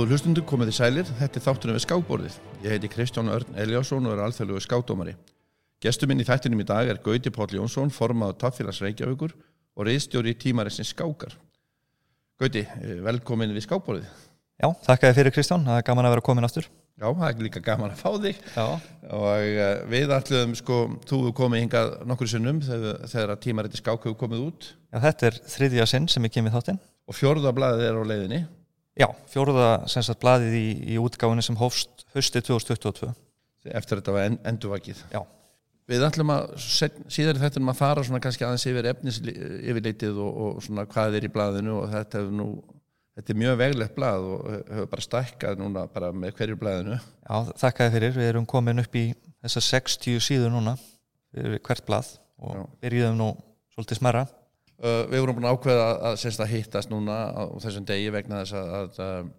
Góður hlustundur komið í sælir, þetta er þáttunum við skákborðið. Ég heiti Kristján Örn Eliásson og er alþjóðlugu skákdómari. Gestur minn í þættinum í dag er Gauti Páll Jónsson, formaður Taffélags Reykjavíkur og reyðstjóri í tímaressin Skákar. Gauti, eh, velkomin við skákborðið. Já, þakka þér fyrir Kristján, það er gaman að vera komin aftur. Já, það er líka gaman að fá þig Já. og uh, við ætluðum sko, þú hefur komið hingað nokkur sinnum þegar, tímaretti skák hefur komið út Já, þetta. Já, fjóruða sem sagt blaðið í, í útgáfinni sem hófst hösti 2022. eftir þetta var en, endurvakið. Já. Við ætlum að síðar í þettunum að fara svona kannski aðeins yfir efnis yfirleitið og, og svona hvað er í blaðinu og þetta er nú þetta er mjög veglegt blað og hefur bara stækkað núna bara með hverju blaðinu. Já, þakka þér fyrir, við erum komin upp í þessar 60 síður núna hvert blað og byrjuðum nú svolítið smerra. Uh, við vorum búin að ákveða að, að, að hittast núna á þessum degi vegna þess að, að, að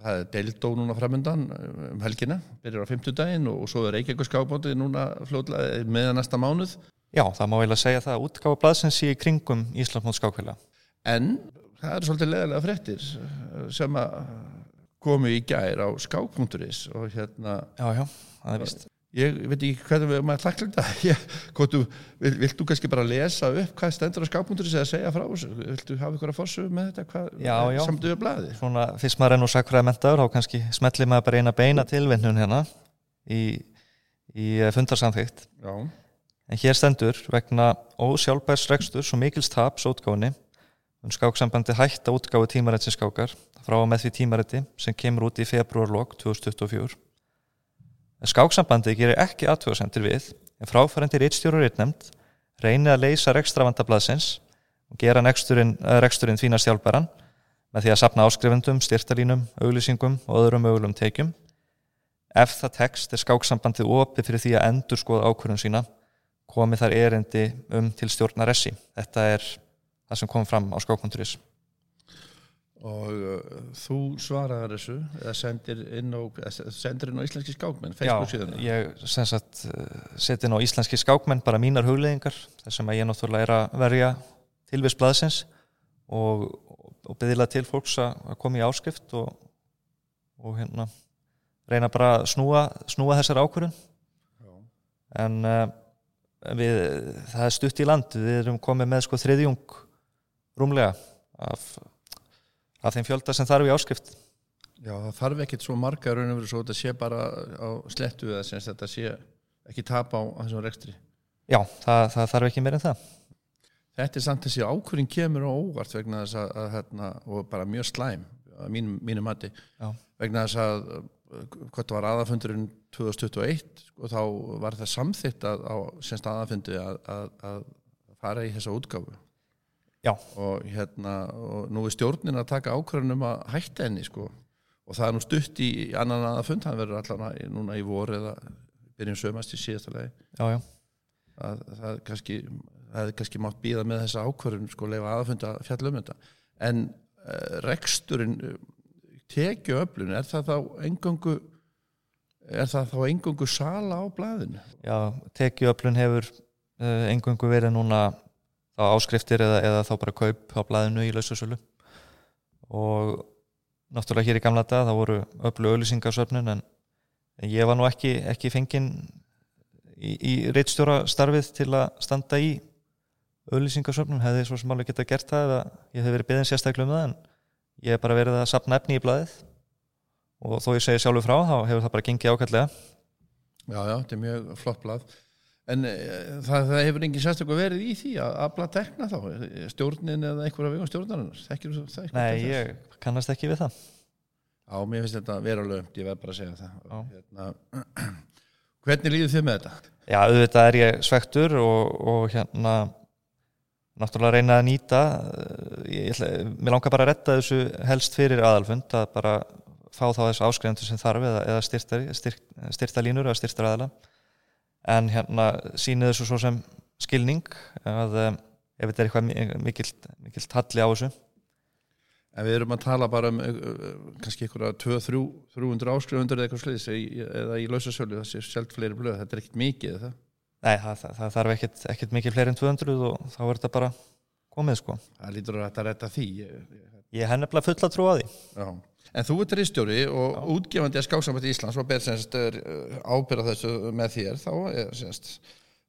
það er deildó núna framöndan um helgina, byrjar á 50 daginn og, og svo er Reykjavík skápbótið núna fljótlega meðan næsta mánuð Já, það má eiginlega segja það að útgáfa blaðsins í kringum Íslandsmót skákvila. en það eru svolítið leðilega fréttir sem að komu í gær á skák.is og hérna Já, já, það er vist. Ég veit ekki hvernig maður þakklægt það ég, hvort þú, vil, vilt þú kannski bara lesa upp hvað stendur á skák.is eða segja frá viltu hafa ykkur að fórsögu með þetta hvað, Já, já. samt við blaði Svona, fyrst maður er nú sakfræði mentaður, þá kannski smelli maður bara eina beina tilvinnun hérna í, í fundarsamþygt. já, En hér stendur vegna ósjálfbærs reksturs og mikils taps útgáfinni um skáksambandi hætta útgáfi tímarætsi skákar frá og með því tímarætti sem kemur út í februarlokk 2024. En Skáksambandi gerir ekki aðtöðasendir við en fráfærendi reitstjóru reitnemnd reynið að leysa rekstravandablaðsins og gera reksturinn, eh, reksturinn þvína sjálfbæran með því að sapna áskrifendum, styrtalínum, auglýsingum og öðrum mögulegum tekjum. Ef það tekst er skáksambandið opið fyrir því að endur skoða ákvörðun sína komið þar erindi um til stjórnar SI. Þetta er það sem kom fram á skákkonturis. Og uh, þú svaraðar þessu eða sendir inn á, sendir inn á íslenski skákmenn Já, ég sagt eh, seti inn á íslenski skákmenn bara mínar hugleðingar þar sem ég náttúrulega er að verja tilvist blaðsins og, og byggðilega til fólks að koma í áskrift og, og hérna reyna bara að snúa, snúa þessar ákvörðun. En uh, við, það er stutt í land við erum komið með sko þriðjung rúmlega af, af þeim fjölda sem þarf í áskrift. Já, það þarf ekkit svo marga raun og verið svo þetta sé bara á slettu eða sem þetta sé ekki tapa á, á þessum rekstri. Já, það, það þarf ekki meir en það. Þetta er samt þessi ákvörðin kemur á óvart vegna þess að, að hérna, og bara mjög slæm að mínum, mínum mati. Já. vegna þess að hvort var aðafundurinn 2021 og þá var það samþytt að, á semst aðafundi að, að, að fara í þessa útgáfu Já. og hérna og nú er stjórnin að taka ákvörðin um að hætta henni sko og það er nú stutt í annan aðafund, hann verður allan að, núna í vor eða byrjum sömast í síðasta lagi Já, já, að það er kannski það hefði kannski mátt býða með þessa ákvörðun sko leifa aðfunda fjall um þetta en uh, reksturinn uh, tekju öflun, er það þá engungu er það þá engungu sala á blaðinu? já tekjuöflun hefur uh, engungu verið núna þá áskriftir eða, eða þá bara kaup á blaðinu í lausasölu. Og náttúrulega hér í gamla dag þá voru öflu auðlýsingarsöfnun en ég var nú ekki, ekki fenginn í, í reitstjóra starfið til að standa í auðlýsingarsöfnun, hefði svo sem alveg geta gert það eða ég hef verið beðin sérstaklega um það en ég hef bara verið að sapna efni í blaðið. Og þó ég segi sjálfur frá þá hefur það bara gengið ákvæmlega Já, já, þetta er mjög flott blað en uh, það, það hefur engin sérstaklega verið í því að afla tekna þá stjórnin eða einhverja vegum stjórnarinnar? Þekkir þú það? Nei, ég kannast ekki við það. Já, mér finnst þetta vera lögt, ég verð bara að segja það. Hérna, Hvernig líður þið með þetta? Já, auðvitað er ég svektur og, og hérna náttúrulega reyna að nýta eh, ég, ætla, mér langar bara að retta þessu helst fyrir aðalfund að bara fá þá þessu áskrifandur sem þarf eða, eða styrta, styrt, styrta línur eða styrta aðala en hérna síni þessu svo sem skilning að eh, ef þetta er eitthvað mi- mikill, talli á þessu. En við erum að tala bara um uh, kannski einhverja 200-300 áskrifundur eða eitthvað sliðis eða í lausasölu það sé sjálf fleiri blöð, þetta er ekkert mikið eða? Nei, það, það, það þarf ekkit, ekkit mikið fleiri en 200 og þá er þetta bara komið sko. Það lítur að þetta retta því. Ég, ég, Ég hef nefnilega fulla trú á því. Já. En þú ert reistjóri og Já. útgefandi að skáksambætti Íslands og ber semst ábyrða þessu með þér þá er semst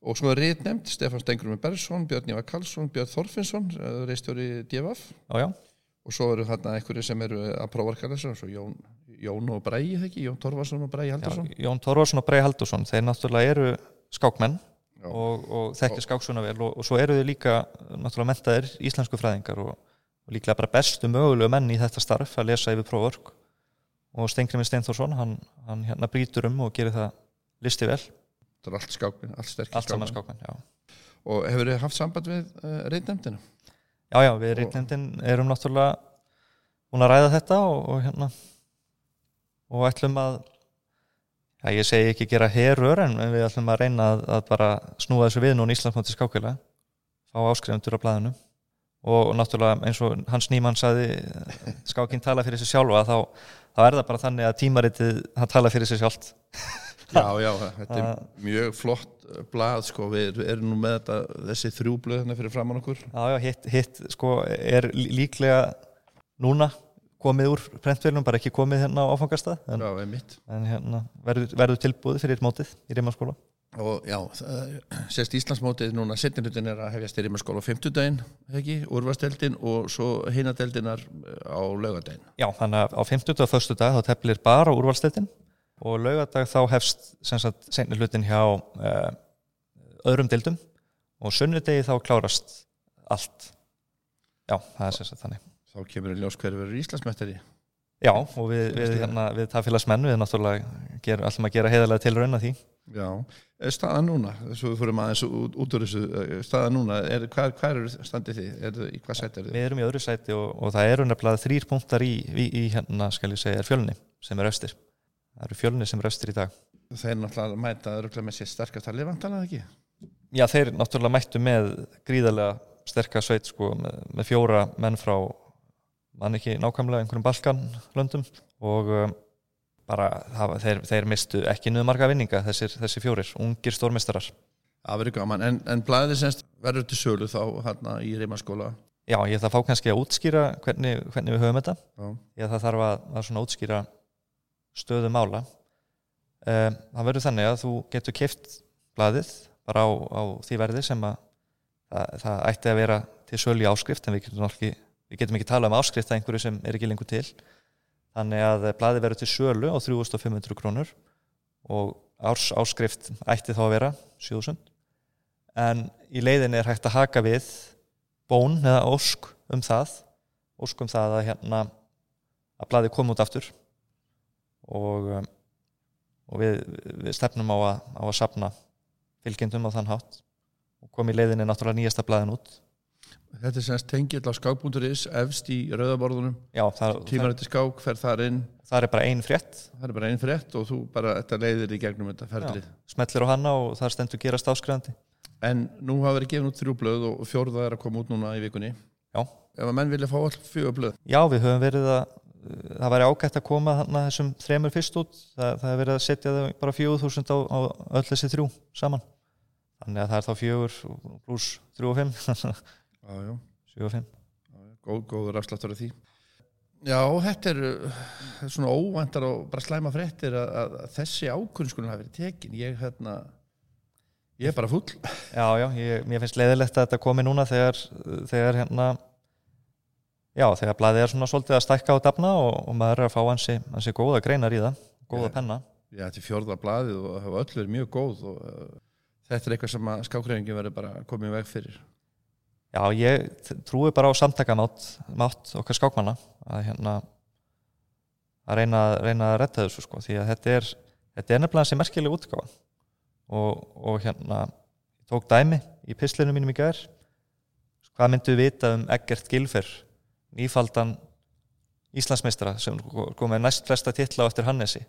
og svo er reynd nefnd Stefán Stengrum Bersson, Björn Ívar Karlsson, Björn Þorfinsson reistjóri DFF Já, já og svo eru þarna einhverju sem eru að prófarka þessu Jón, Jón og Brei, ekki? Jón Torvarsson og Brei Haldursson Já, Jón Torvarsson og Brei Haldursson, þeir náttúrulega eru skákmenn og, og þekkir skáksuna vel og, og svo eru þau líka náttúrulega mentaðir íslensku fræðingar og líklega bara bestu mögulegu menn í þetta starf að lesa yfir próförk og Stengriminn Steinforsson hann, hann hérna brítur um og gerir það listi vel. Það er allt skákmenn, allt sterkir allt skákmenn, skákmenn Og hefur þið haft samband við uh, eh, reyndemdina? Já, já, við reyndemdin erum náttúrulega búin að ræða þetta og hérna og ætlum að Já, ég segi ekki gera herur en við ætlum að reyna að, að bara snúa þessu við núna í Íslandsmóti skákjöla fá áskrifundur á blæðinu og, náttúrulega eins og Hans Nýmann saði skákinn tala fyrir sig sjálfa þá, þá er það bara þannig að tímaritið hann tala fyrir sig sjálft. Já, já, þetta er mjög flott blað sko, við erum nú með þetta, þessi þrjúblöð hérna fyrir framann okkur. Já, já, hitt, hitt sko er líklega núna komið úr prentfélunum, bara ekki komið hérna á áfangastað en, en hérna, verður, verður tilbúið fyrir mótið í Rímaskóla og já, sérst Íslandsmótið núna setninutin er að hefjast í Rímaskóla á 50 daginn, ekki, úrvasteldin og svo heinadeldinar á laugadaginn Já, þannig að á 50 og 1. dag þá teflir bara úrvasteldin og laugadag þá hefst senni hlutin hjá uh, öðrum deildum og sunnudegi þá klárast allt. Já, það er sérstaklega þannig. Þá kemur í ljós hverju verður Íslandsmættari Já, og við, við, hérna, við tafélagsmenn við náttúrulega ger, allum að gera heiðarlega til raun að því Já, staða núna svo við fórum aðeins út, út úr þessu staða núna, er, hvað, hvað eru standið þið? Er, í hvað sæti er þið? Við erum í öðru sæti og, og það eru nefnilega þrýr punktar í, í, í hérna, skal ég segja, fjölni sem er östir það eru fjölni sem er östir í dag Þeir náttúrulega mæta öruglega með sér sterkast að lifantala, ekki? Já, þeir náttúrulega mættu með gríðarlega sterkast sveit sko, með, með fjóra menn frá mann ekki nákvæmlega einhverjum balkanlöndum og um, bara það, þeir, þeir mistu ekki niður marga vinninga þessir, þessir fjórir, ungir stórmestarar Það verður gaman, en, en blæðið semst verður til sölu þá hérna í Rímaskóla Já, ég ætla að fá kannski að útskýra hvernig, hvernig við höfum þetta. Já. ég það þarf að, að svona útskýra stöðu mála. Um, það verður þannig að þú getur keift blæðið bara á, á því verði sem að það, það ætti að vera til sölu í áskrift en við getum ekki við getum ekki tala um áskrift að einhverju sem er ekki lengur til þannig að bladi verður til sölu á 3500 krónur og árs áskrift ætti þá að vera 7000 en í leiðin er hægt að haka við bón eða ósk um það ósk um það að hérna að bladi koma út aftur. Og, um, og við, við stefnum á að, á að sapna fylgjendum á þann hátt. Og kom í leiðinni náttúrulega nýjasta bladin út Þetta er semst tengill á skák.is efst í rauðaborðunum tímarætti skák, fer þar inn. Það er bara einn frétt. Það er bara einn frétt og þú bara, þetta leiðir í gegnum þetta ferðlið Smellir á hanna og það stendur gerast áskrifandi En nú hafa verið gefin út þrjú blöð og fjórða er að koma út núna í vikunni. Já. Ef að menn vilja fá all fjögur blöð? Já, við höfum verið að það væri ágætt að koma þarna þessum þremur fyrst út. Það, það er verið að setja þau bara fjögur þúsund á, á að er fimm. 7-5 Góð, góður afsláttur af því. Já, þetta er svona óvæntar og bara slæma fréttir að, að, að þessi ákunnskunum hafi verið tekin. Ég, hérna, ég er bara full Já, já, ég, mér finnst leiðilegt að þetta komi núna þegar, þegar hérna já, þegar blæðið er svona svolítið að stækka á dafna og, og maður er að fá hansi, hansi góða greinar í það, góða ja, penna. Já, þetta er fjörða blæðið og öll verið mjög góð og uh, þetta er eitthvað sem skákreifingin verður bara komið veg fyrir Já, ég trúi bara á samtakamátt okkar skákmanna að hérna að reyna, reyna að retta þessu sko því að þetta er, þetta er nefnilega sem merkileg útgáða og, og hérna tók dæmi í pislinu mínum í gær. Hvað myndu við vita um Eggert Gilfer nýfaldan Íslandsmeistra sem kom með næst flesta titla á eftir Hannesi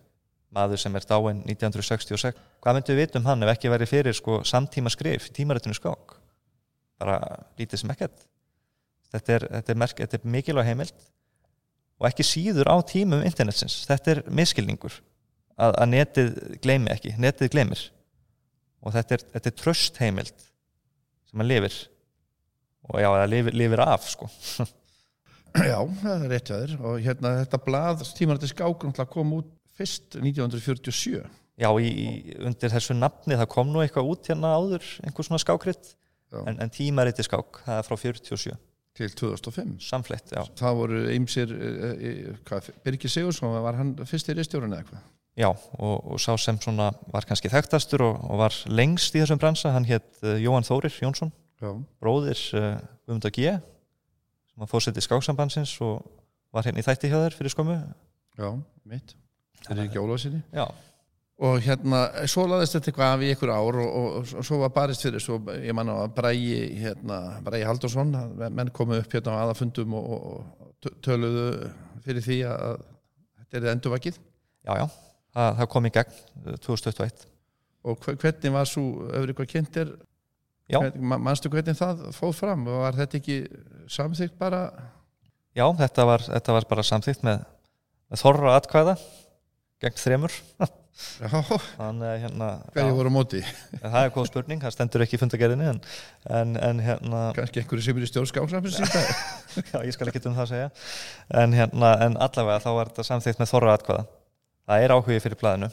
maður sem er dáinn 1966 hvað myndu við vita um hann ef ekki verið fyrir sko samtíma skrif tímarættinu skák bara lítið sem ekkert. Þetta er, þetta er, merk, þetta er mikilvæg heimild og ekki síður á tímum internetsins, þetta er miskilningur að, að netið gleimi ekki netið gleimir og þetta er, þetta er tröst heimild sem að lifir. Og já, það lifir, lifir af sko. Já, það er rétt hjá þér. Og hérna þetta blað tímarandi skák náttúrulega kom út fyrst 1947 Já, í, undir þessu nafni það kom nú eitthvað út hérna áður einhver svona skákritt Já. En, en tímariti skák, það er frá 47 til 2005 samflett, já. Það voru ymsir, Birgir Sigursson var hann fyrst í ristjórun eða eitthvað Já, og, og sá sem svona var kannski þekktastur og, og var lengst í þessum bransa, hann hétt uh, Jóhann Þórir Jónsson, Já, bróðir uh, Guðmund G sem var fórsetið skáksambandsins og var hérna í þætti hjá þér fyrir skömmu. Já, mitt. Það er ekki Ólafsinni Já, og hérna, svo laðist þetta eitthvað af í einhver ár og, og, og svo var barist fyrir svo, ég manna að Bræi hérna, Bræi Haldursson, menn komu upp hérna á aðafundum og, og tö- töluðu fyrir því að þetta er endurvakið. Já, já, það, það kom í gegn uh, 2021 og hve- hvernig var svo öfri hvað kynntir mannstu hvernig það fóð fram? Og var þetta ekki samþykkt bara? Já þetta, var, þetta var bara samþýtt með, með þorra atkvæða gegn þremur þannig að hérna hverju voru á móti? Það er góð spurning, það stendur ekki í fundagerðinni en, en, en hérna kannski einhverju sem er í stjórnskáksafins já, ég skal ekki um það að segja. En, hérna, en allavega þá var þetta samþýtt með þorra atkvæða. Það er áhugi fyrir blæðinu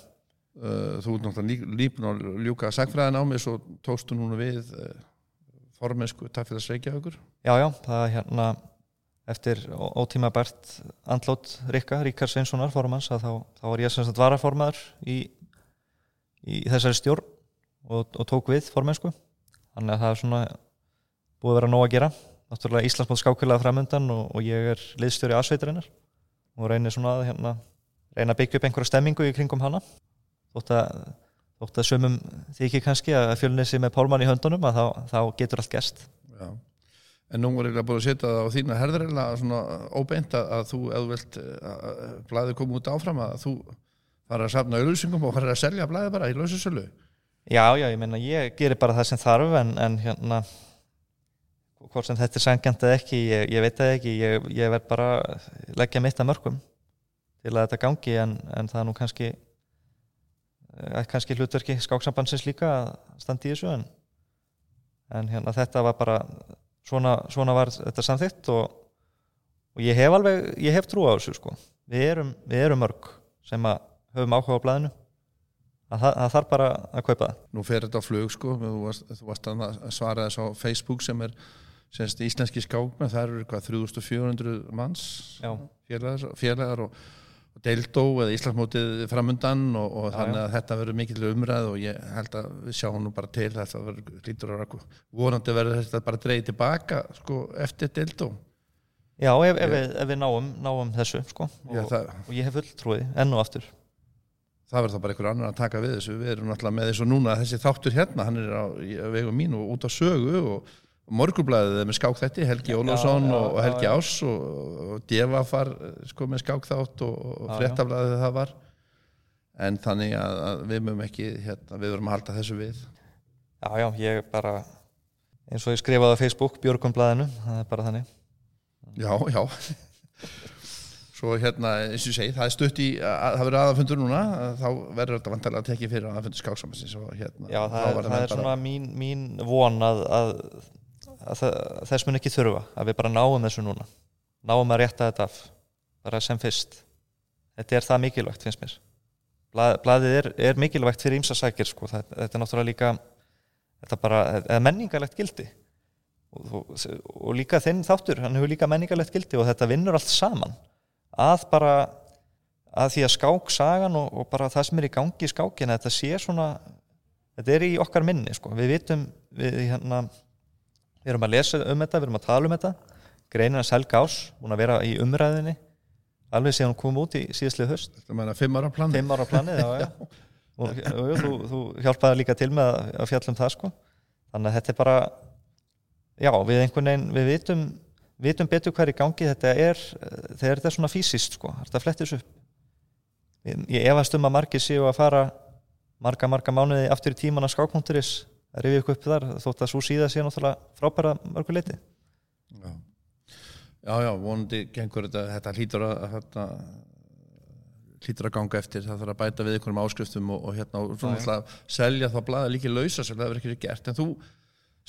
Uh, þú ert náttúrulega lífn og ljúka sagfræðin á mig svo tókstu núna við uh, formensku taffélags Reykjavíkur. Já, já, það er hérna eftir ó- ótímabært andlót Rikka, Ríkar Sveinssonar formanns að þá, þá var ég sem sagt varaformaður í, í þessari stjórn og, og tók við formensku þannig að það er svona búið að vera nóg að gera. Náttúrulega Íslandsmót skákvilaða framundan og, og ég er liðstjóri aðsveitarinnar og reynir svona að hérna, reyna að byggja upp einhverja stemmingu í kringum hana. Þótt að, þótt að sömum þykir kannski að fjölnesi með pálmann í höndunum að þá, þá getur allt gerst. Já. En nú var eiginlega búin að setja það á þína herður svona óbeint að, þú, þú vilt að blæði koma út áfram að þú fara að safna auðlýsingum og fara að selja blæði bara í lausasölu. Já, já, ég meina ég gerir bara það sem þarf en, en hérna hvort sem þetta er sangjant eða ekki ég, ég veit það ekki, ég, ég verð bara leggja mitt að mörgum til að þetta gangi en, en það er nú kannski eh, kannski hlutverki skáksambandsins líka að standa í þessu en, en hérna þetta var bara svona, svona var þetta samþygt og, og ég hef alveg ég hef trú á þessu sko. Við erum, við erum mörg sem að höfum áhuga á blæðinu að það, þarf bara að kaupa það. Nú fer þetta á flug sko, þú varst, þú varst að svara þess á Facebook sem er semst íslenski skákmenn, það eru hvað 3400 manns? Félagar, félagar og deildó eða Íslandsmótið framundan og, og þannig að þetta verður mikill umræð og ég held að við sjáum nú bara til þetta verður lítur að raku vonandi verður þetta bara dreigið tilbaka sko eftir deildó. Já, ef, ef, við, ef við náum, náum þessu sko, og, Já, það, og ég hef full trúið enn og aftur. Það verður þá bara einhver annar að taka við þessu. Við erum náttúrulega með þessu núna þessi þáttur hérna, hann er á vegum mín og út á sögu og morgurblæðið er með skák þetta, Helgi Ólafsson já, og, Helgi já. Ás og, og Deva far sko með skák þátt og, og fréttablaðið það var. En þannig að, að við mögum ekki hérna, við verum að halda þessu við. Já, já, ég bara eins og ég skrifaði á Facebook, Björgum blæðinu það er bara þannig. Já, já. Svo hérna, eins og ég segi, það er stutt í að það verður aðafundur núna þá verður þetta vantarlega að tekið fyrir aðafundur skáksamansins hérna Já, þá það, verður það er svona mín, mín von að, að, þess mun ekki þurfa að við bara náum þessu núna. Náum að rétta þetta af bara sem fyrst. Þetta er það mikilvægt finnst mér. Blað, blaðið er, er mikilvægt fyrir ímsa sækir sko. þetta er náttúrulega líka þetta bara, eða menningarlegt gildi. Og, og, og líka þinn þáttur, hann hefur líka menningarlegt gildi og þetta vinnur allt saman. Að bara að því að skák sagan og, og bara það sem er í gangi í skákina, þetta sé svona þetta er í okkar minni sko. við vitum við, hérna, við erum að lesa um þetta, við erum að tala um þetta. Greinin að Helga Ás, hún að vera í umræðinni alveg síðan hún kom út í síðastlið höst Þetta meina fimm ára plan fimm ára planið, já, já. Og, og, og, þú, þú hjálpaði líka til með að, fjalla um það sko. þannig að þetta er bara já, við einhvern veginn, við vitum vitum betur er í gangi þetta er, þegar þetta er svona fysiskt sko, þetta flettis upp. Ég, ég efast um að margir séu að fara marga, marga mánuði aftur í tíman að skáknúnturis rifja ykkur upp þar þótt að svo síða sé náttúrulega frábæra mörgu leiti Já, já, já vonandi gengur þetta, þetta hlýtur að þetta, hlýtur að ganga eftir. Það þarf að bæta við einhverjum áskriftum og, og hérna og svona alltaf selja þá blaða líki lausa sem það verður ekki gert. En þú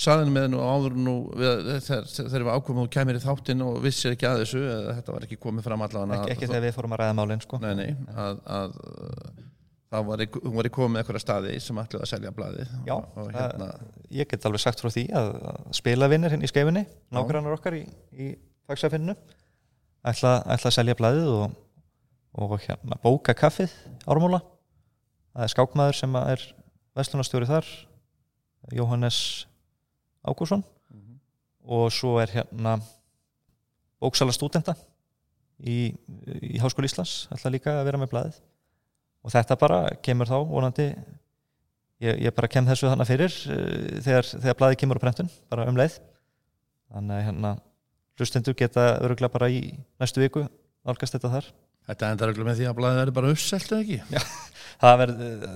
saðinu með nú áður nú þegar, við ákomum og kemur í þáttin og vissir ekki að þessu eða þetta var ekki komið fram allavega ekki, ekki þegar við fórum að ræða málinn sko. Nei, nei, að, að það var, hún var í komið með eitthvað staði sem ætlaði að selja bladið Já, og, hérna, ég get alveg sagt frá því að, spilavinnir hinn í skeifinni nágrannar okkar í, í fagsafinu ætla, ætla að selja bladið og, og hérna bóka kaffið ármúla það er skákmaður sem er vestlunarstjóri þar Jóhannes Ágúrsson og svo er hérna bóksala stúdenta í, í Háskóli Íslands ætla líka að vera með bladið og þetta bara kemur þá vonandi ég, ég bara kem þessu þannig fyrir uh, þegar, þegar blæði kemur á prentun bara um leið. Þannig að hérna hlustendur geta öruglega bara í næstu viku nálgast þetta þar. Þetta endar auðvitað með því að blæðið verður bara uppselt eða ekki? Já, það verður,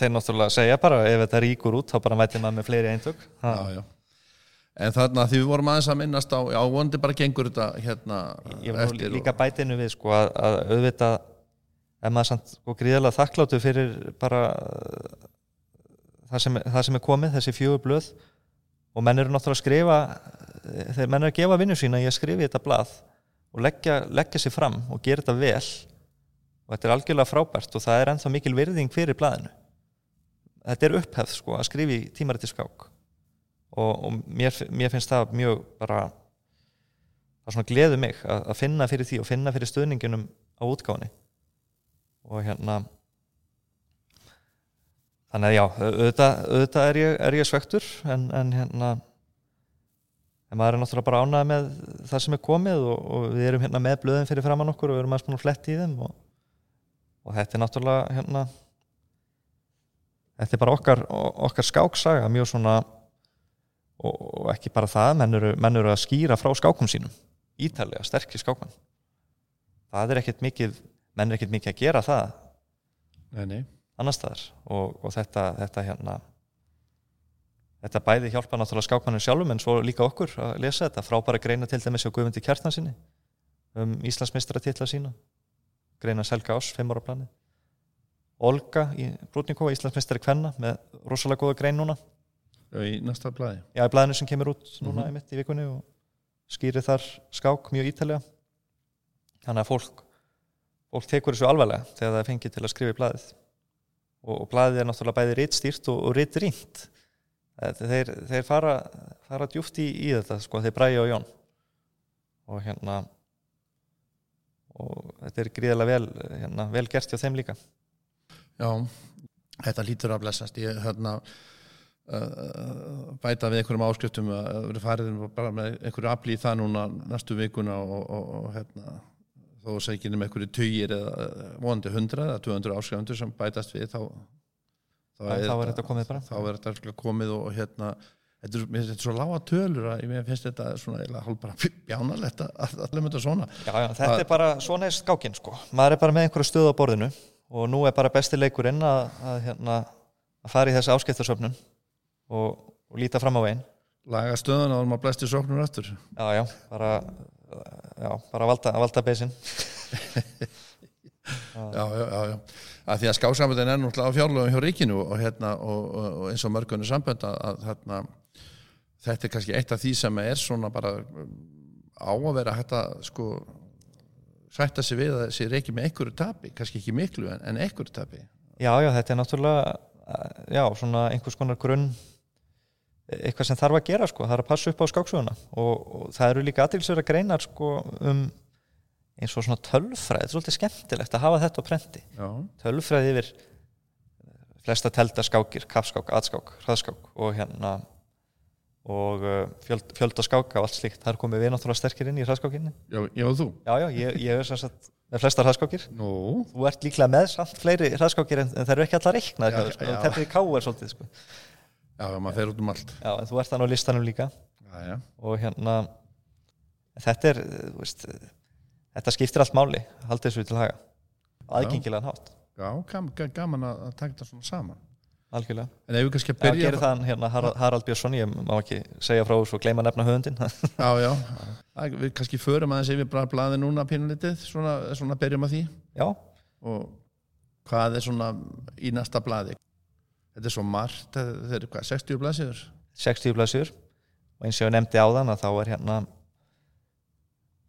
þeir náttúrulega segja bara ef þetta ríkur út þá bara mætir maður með fleiri eintök. Já, já. En þarna því við vorum aðeins að minnast á já, vondi bara gengur þetta hérna Ég var líka bætinu við sko að, að auðvitað ef maður samt sko gríðarlega þakkláttu fyrir bara uh, það sem, það sem er komið, þessi fjögur blöð. Og menn eru náttúrulega að skrifa uh, þegar menn eru að gefa vinnu sína í að skrifa þetta blað og leggja, leggja sér fram og gera þetta vel. Og þetta er algjörlega frábært og það er ennþá mikil virðing fyrir blaðinu. Þetta er upphefð sko að skrifa í tímarætti skák. Og, og mér, mér finnst það mjög bara það svona gleðu mig að, að finna fyrir því og finna fyrir stöðningunum á útgáni og hérna þannig að já, auðvitað, auðvitað er, ég, ég svektur en, en hérna en maður er náttúrulega bara ánað með það sem er komið og, og við erum hérna með blöðin fyrir framann okkur og við erum aðeins búin að fletti í þeim og, og þetta er náttúrulega hérna þetta er bara okkar, okkar skáksaga mjög svona og, og ekki bara það, menn eru, menn eru að skýra frá skákum sínum ítalega, sterkir skákmann það er ekkert mikið menn er ekkert mikið að gera það nei, nei. annar staðar. Og, og þetta, þetta hérna þetta bæði hjálpa náttúrulega skákmannum sjálfum en svo líka okkur að lesa þetta. Frábæra greina til dæmis á Guðmundi Kjartan sinni um Íslandsmeistra titla sína. Greina Selga Ás, 5 ára plani Olga í Brútnikóa Íslandsmeistari Kvenna með rosalega góða grein núna. Í næsta blæði já, í blæðinu sem kemur út núna Mhm. í mitt í vikunni og skýrir þar skák mjög ítalega þannig að fólk fólk tekur þessu alvarlega þegar það fengið til að skrifa í blæðið og, og blæðið er náttúrulega bæði rittstýrt og, og rittrýnt þeir, þeir fara, fara djúft í, í þetta sko, þeir bræði og Jón. Og hérna og þetta er gríðarlega vel, hérna, vel gert hjá þeim líka. Já, þetta lítur að blessast. Ég hérna uh, bæta við einhverjum áskriftum að vera farið bara með einhverju afli í það núna næstu vikuna og, og, og hérna þó ekki um einhverju tugir eða vonandi hundra eða 200 áskrifundur sem bætast við þá þá er, þá er þetta komið bara. þá er þetta komið og, og hérna þetta er, þetta svo lága tölur að mér finnst þetta svona eiginlega hálf bara bjánalegt að allir mynda svona. Já, já, þetta er bara, svona er skákinn sko. Maður er bara með einhverju stöð á borðinu og nú er bara besti leikurinn að, að, hérna, að fara í þessi áskiptarsöfnun og, og líta fram á veginn laga stöðuna og maður blæsti sóknur aftur. Já, já, bara já, bara valda, valda beisin já, já, já, já. Að því að skásamböndin er náttúrulega á fjárlögum hjá ríkinu og, hérna, og, og, eins og mörgunni sambönd að, að hérna, þetta er kannski eitt af því sem er svona bara á að vera hægt að sko sætta sig við að þessi reiki með einhverju tapi kannski ekki miklu en, en einhverju tapi. Já, já, þetta er náttúrulega já, svona einhvers konar grunn eitthvað sem þarf að gera sko, það er að passa upp á skáksuguna og, og það eru líka aðtilsverða greinar sko um eins og svona tölfræð, þetta er svolítið skemmtilegt að hafa þetta á prenti. Já, tölfræði yfir flesta telda skákir, kappskák, atskák, hraðskák og hérna og uh, fjöld, fjölda skáka og allt slíkt, þar komum við náttúrulega sterkir inn í hraðskákinni. Já, já og þú? Já, já, ég, ég er sem sagt með flestar hraðskákir. Nú, þú ert líklega með samt fleiri hraðskákir en, en það eru ekki allar reiknað tefnir í káar svolítið sko. Já, já, maður fer út um allt. Já, en þú ert þannig á listanum líka. Já, já, og hérna þetta er, þú veist þetta skiptir allt máli, haldið þessu til haga. Aðgengilegan hátt, já gam, gam, gaman að taka þetta svona saman. Algjörlega. En ef við kannski að Já, byrja gerir það hann hérna Harald, Harald Björnsson ég má ekki segja frá þessu og gleyma nefna höfundin Já, já, Það- við kannski förum aðeins yfir bara blaði núna pínulitið, svona, svona byrjum að því. Já, og hvað er svona í næsta blaði Þetta er svo margt, þetta er hvað, 60 blaðsíður? 60 blæsjur og eins og ég nefndi á þann að þá er hérna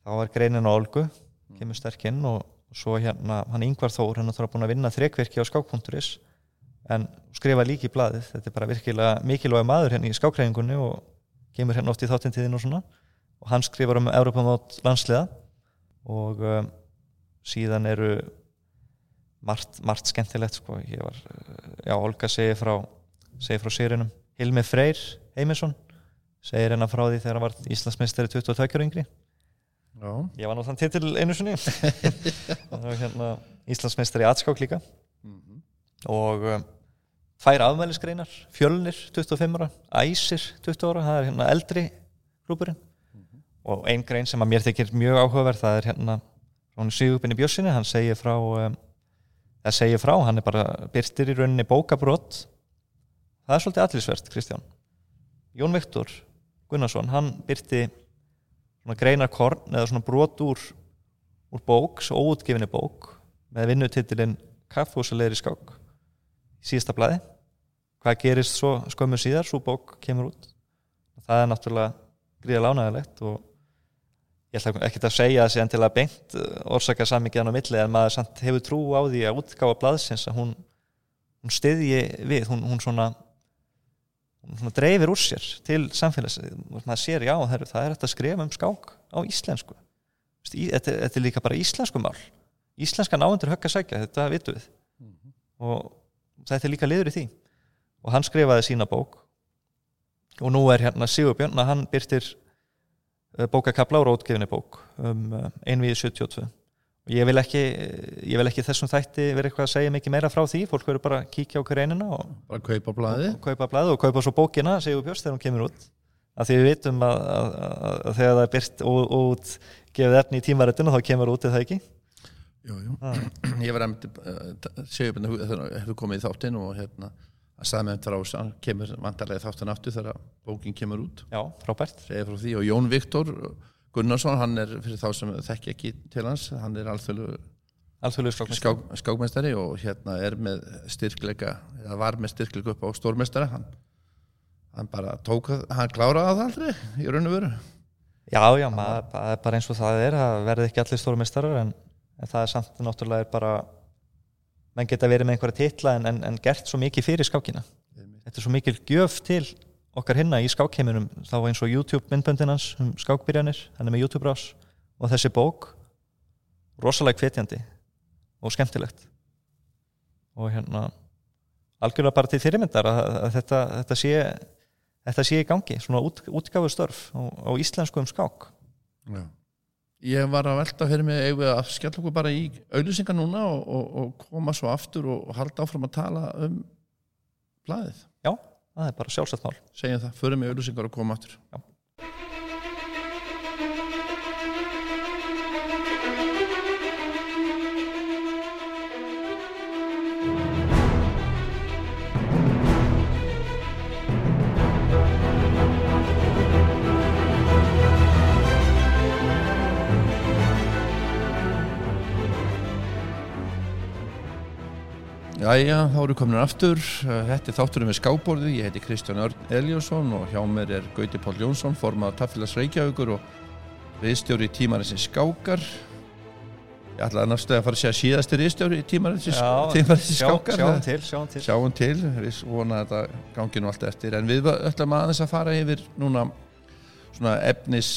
þá er greinin á Olgu kemur sterkinn og, og svo hérna hann Yngvar Þór, hann náttúrulega búin að vinna þrekverki á skák.is en skrifa líki í blaðið, þetta er bara virkilega mikilvæg maður hérna í skákræðingunni og kemur hérna oft í þáttintíðin og svona. Og hann skrifar um Europamót landsliða og um, síðan eru margt, margt skemmtilegt sko. ég var, já, Olga segir frá segir frá sérunum Hilmi Freyr Heimisson segir hérna frá því þegar hann var Íslandsmeisteri 22 ára yngri. Já, ég var nú þann titil einu sinni. Hérna Íslandsmeisteri í atskák líka. Mhm. og um, fær afmælisgreinar Fjölnir 25 ára, Æsir 20 ára, það er hérna eldri klúburinn og ein grein sem að mér þykir mjög áhugaverð það er hérna hún Sigurbinni Björnsinni, hann segir frá um, það segir frá, hann er bara byrtir í rauninni bókabrott það er svolítið allisvert, Kristján. Jón Viktor Gunnarsson, hann byrti svona greinarkorn eða svona brot úr úr bók, svo óutgefinni bók með vinnutitilinn Kaffhúsalegri skák síðasta blæði hvað gerist svo skömmu síðar? Svo bók kemur út. Það er náttúrulega gríða lánægilegt og ég ætla ekki að segja sé endilega beint orsaka sammingiðan á milli en maður samt hefur trú á því að útgáfa blaðsins að hún, hún stiðji við, hún, hún svona hún svona dreifir úr sér til samfélags maður sér já, herru, það er þetta að skrifa um skák á íslensku. Þetta, þetta er líka bara íslensku mál. Íslenska náundur högg að sækja, þetta vitum við. Og þetta er líka liður í því. Og hann skrifaði sína bók. Og nú er hérna Sigurbjörn að hann byrtir bókakabla og rótgefinni bók um uh, einvið 72 og ég vil ekki, ég vil ekki þessum þætti vera eitthvað að segja mikið meira frá því fólk verður bara að kíkja á greinina og, bara kaupa blaði og kaupa blaði og kaupa svo bókina Sigurbjörns þegar hún kemur út af því við vitum að, að, að, að þegar það er og, og út gefið efni í tímarættinu þá kemur út eða ekki Jú, jú. Ah. Ég var emdi Sigurbjörn hefur komið í þáttinn og hérna að þess að kemur vantarlega þáttin aftur þegar bókin kemur út. Já, því. Og Jón Viktor Gunnarsson, hann er fyrir þá sem þekki ekki til hans, hann er alþjóðlu skákmestari skák, skákmestari og hérna er með styrkleika, eða var með styrkleika upp á stórmestari hann, hann bara tók, hann kláraði það aldrei í raun og veru. Já, já, það er bara eins og það er það verði ekki allir stórmeistarar en, en það er samt náttúrulega er bara menn geta verið með einhverja titla en, en, en gert svo mikið fyrir skákina. Þetta er svo mikil gjöf til okkar hinna í skákheiminum. Þá eins og YouTube myndböndin hans um skákbyrjanir hann er með YouTube rás og þessi bók rosalega hvetjandi og skemmtilegt. Og hérna algjörlega bara til fyrirmyndar að, að þetta, þetta sé þetta sé í gangi, svona út, útgáfu störf á, á íslensku um skák. Já. Ég var að velta fyrir mig að skella okkur bara í auðlýsingar núna og, og, og koma svo aftur og, halda áfram að tala um blaðið. Já, það er bara sjálfsagt mál Segjum það, förum í auðlýsingar og koma aftur. Já. Jæja, þá eru komin aftur. Þetta er þátturum við skábborði. Ég heiti Kristján Örn Eljósson og hjá mér er Gauti Pál Jónsson, formað Tafélags Reykjavíkur og viðstjóri tímarinsins skákar. Ég ætlaði næstu að fara að segja síðasti viðstjóri tímarinsins skákar. sjáum til, sjáum til Sjáum til, við vona að þetta gangi nú allt eftir. En við ætlum aðeins að fara yfir núna svona efnis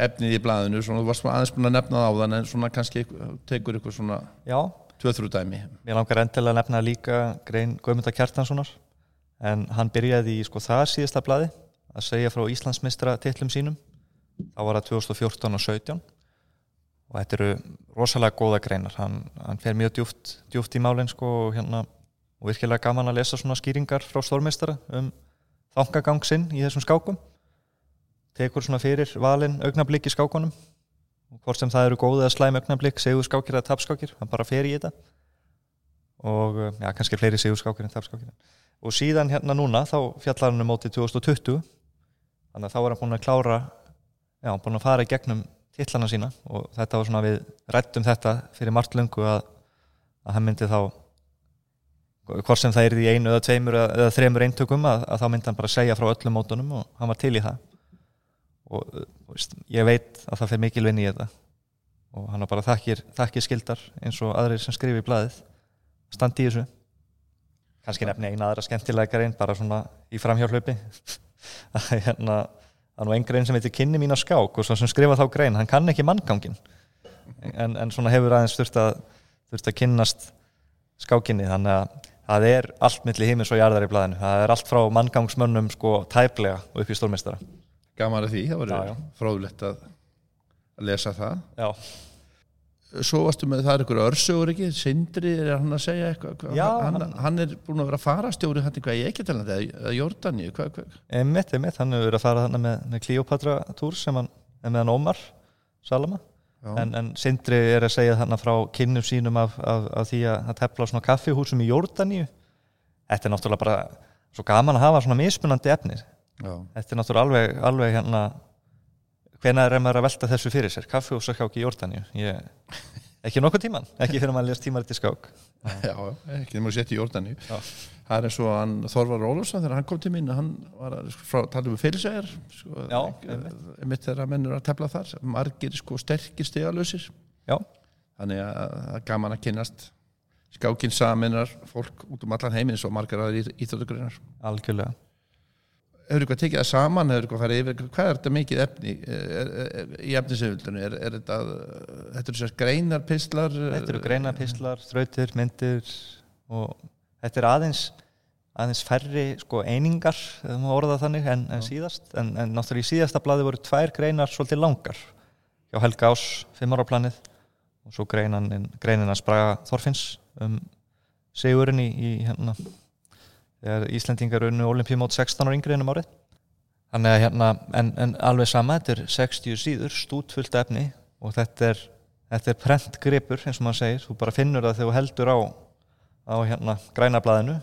efnið í blaðinu, svona þú varst aðeins búin að nefna það á þann en svona kannski tekur ykkur svona Já, tvö-þrjú dæmi. mér langar endilega að nefna líka grein Guðmundar Kjartanssonar en hann byrjaði í sko það síðasta blaði að segja frá Íslandsmeistra titlum sínum. Þá var það 2014 og 17 og þetta eru rosalega góða greinar. Hann, hann fer mjög djúft, djúft í málinn sko og hérna og virkilega gaman að lesa svona skýringar frá stórmeistara um þangagang sinn í þessum skákum. Tekur svona fyrir valinn augnablík í skákunum hvort sem það eru góð eða slæm augnablík segur skákir eða tapskákir hann bara fer í þetta. Og uh, já, kannski fleiri segur skákir en tapskákir. Og síðan hérna núna þá fjallar hann um mótið 2020 þannig að þá er hann búin að klára já, búin að fara í gegnum titlana sína. Og þetta var svona við rættum þetta fyrir margt löngu að, að hann myndi þá hvort sem það er í einu eða tveimur eða þremur eintökum að, að þá myndi hann bara segja frá öllum mótunum og hann var til í það og uh, veist, ég veit að það fyrir mikil vinn í þetta. Og hann bara þakkir, þakkir skildar eins og aðrir sem skrifi í blaðið. Standi í þessu. Kannski nefni eina aðra skemmtilega grein bara svona í framhjálplöpi að hérna það er nú einn grein sem heitir kynni mín á skák og svo sem skrifa þá grein, hann kann ekki manngangin en, en svona hefur aðeins þurft að, þurft að kynnast skákinni þannig að það er allt milli hímis og jarðar í blæðinu það er allt frá manngangsmönnum sko tæplega og upp í stórmestara gaman að því, það var fróðlegt að að lesa það. Já, svo varstu með það er ykkur örsögur ekki? Sindri, er hann að segja eitthvað? Hvað- Já, hann, hann- hann er búin að vera farastjóri hann eitthvað í Eiketalandi eða Jordani hvað, hvað, einmitt, einmitt, hann hefur verið að fara þarna með, með Kleopatra túr sem hann með hann Ómar Salama en, en Sindri er að segja þarna frá kynnum sínum af, af, af því að, að tefla á svona kaffihúsum í Jórdaníu. Þetta er náttúrulega bara svo gaman að hafa svona mismunandi efnir já, Þetta er náttúrulega alveg, alveg hérna hvenær er maður að velta þessu fyrir sér? Kaffihúsaskák í Jórdaníu. Ég, ekki nokkuð tíman, ekki fyrir maður að lesa tímar til skák. Já, ekki þeim að setja í Jordani Já. það er eins og hann Þorvar Ólafsson þegar hann kom til mín hann var að frá, tala um fyrirsæðar sko, einmitt. Þegar menn eru að tefla þar margir sko sterkir stegalösir þannig að það er gaman að kynnast skákinn saminar fólk út um allan heiminn svo margar aðeir íþjóðugreinar algjörlega hefur eitthvað tekið það saman, hefur eitthvað farið yfir hvað er þetta mikið efni er, er, er, í efnisefildunni, er, er þetta þetta eru sér greinar, pistlar Þetta eru greinapíslar, þrautir, myndir og þetta er aðeins aðeins færri sko einingar það þannig en, en síðast. En, en náttúrulega í síðasta blaði voru tvær greinar svolítið langar hjá Helga Ás, fimm ára planið og svo greinan, greinin að spraga Þorfinns um sigurinn í, í hérna þegar Íslendingar unnu olimpíumót 16 ára yngri ennum árið. Þannig að hérna, en, en alveg sama þetta er 60 síður, stútfullt efni og þetta er, þetta er prentgripur eins og maður segir, þú bara finnur það þegar þú heldur á, á hérna grænablaðinu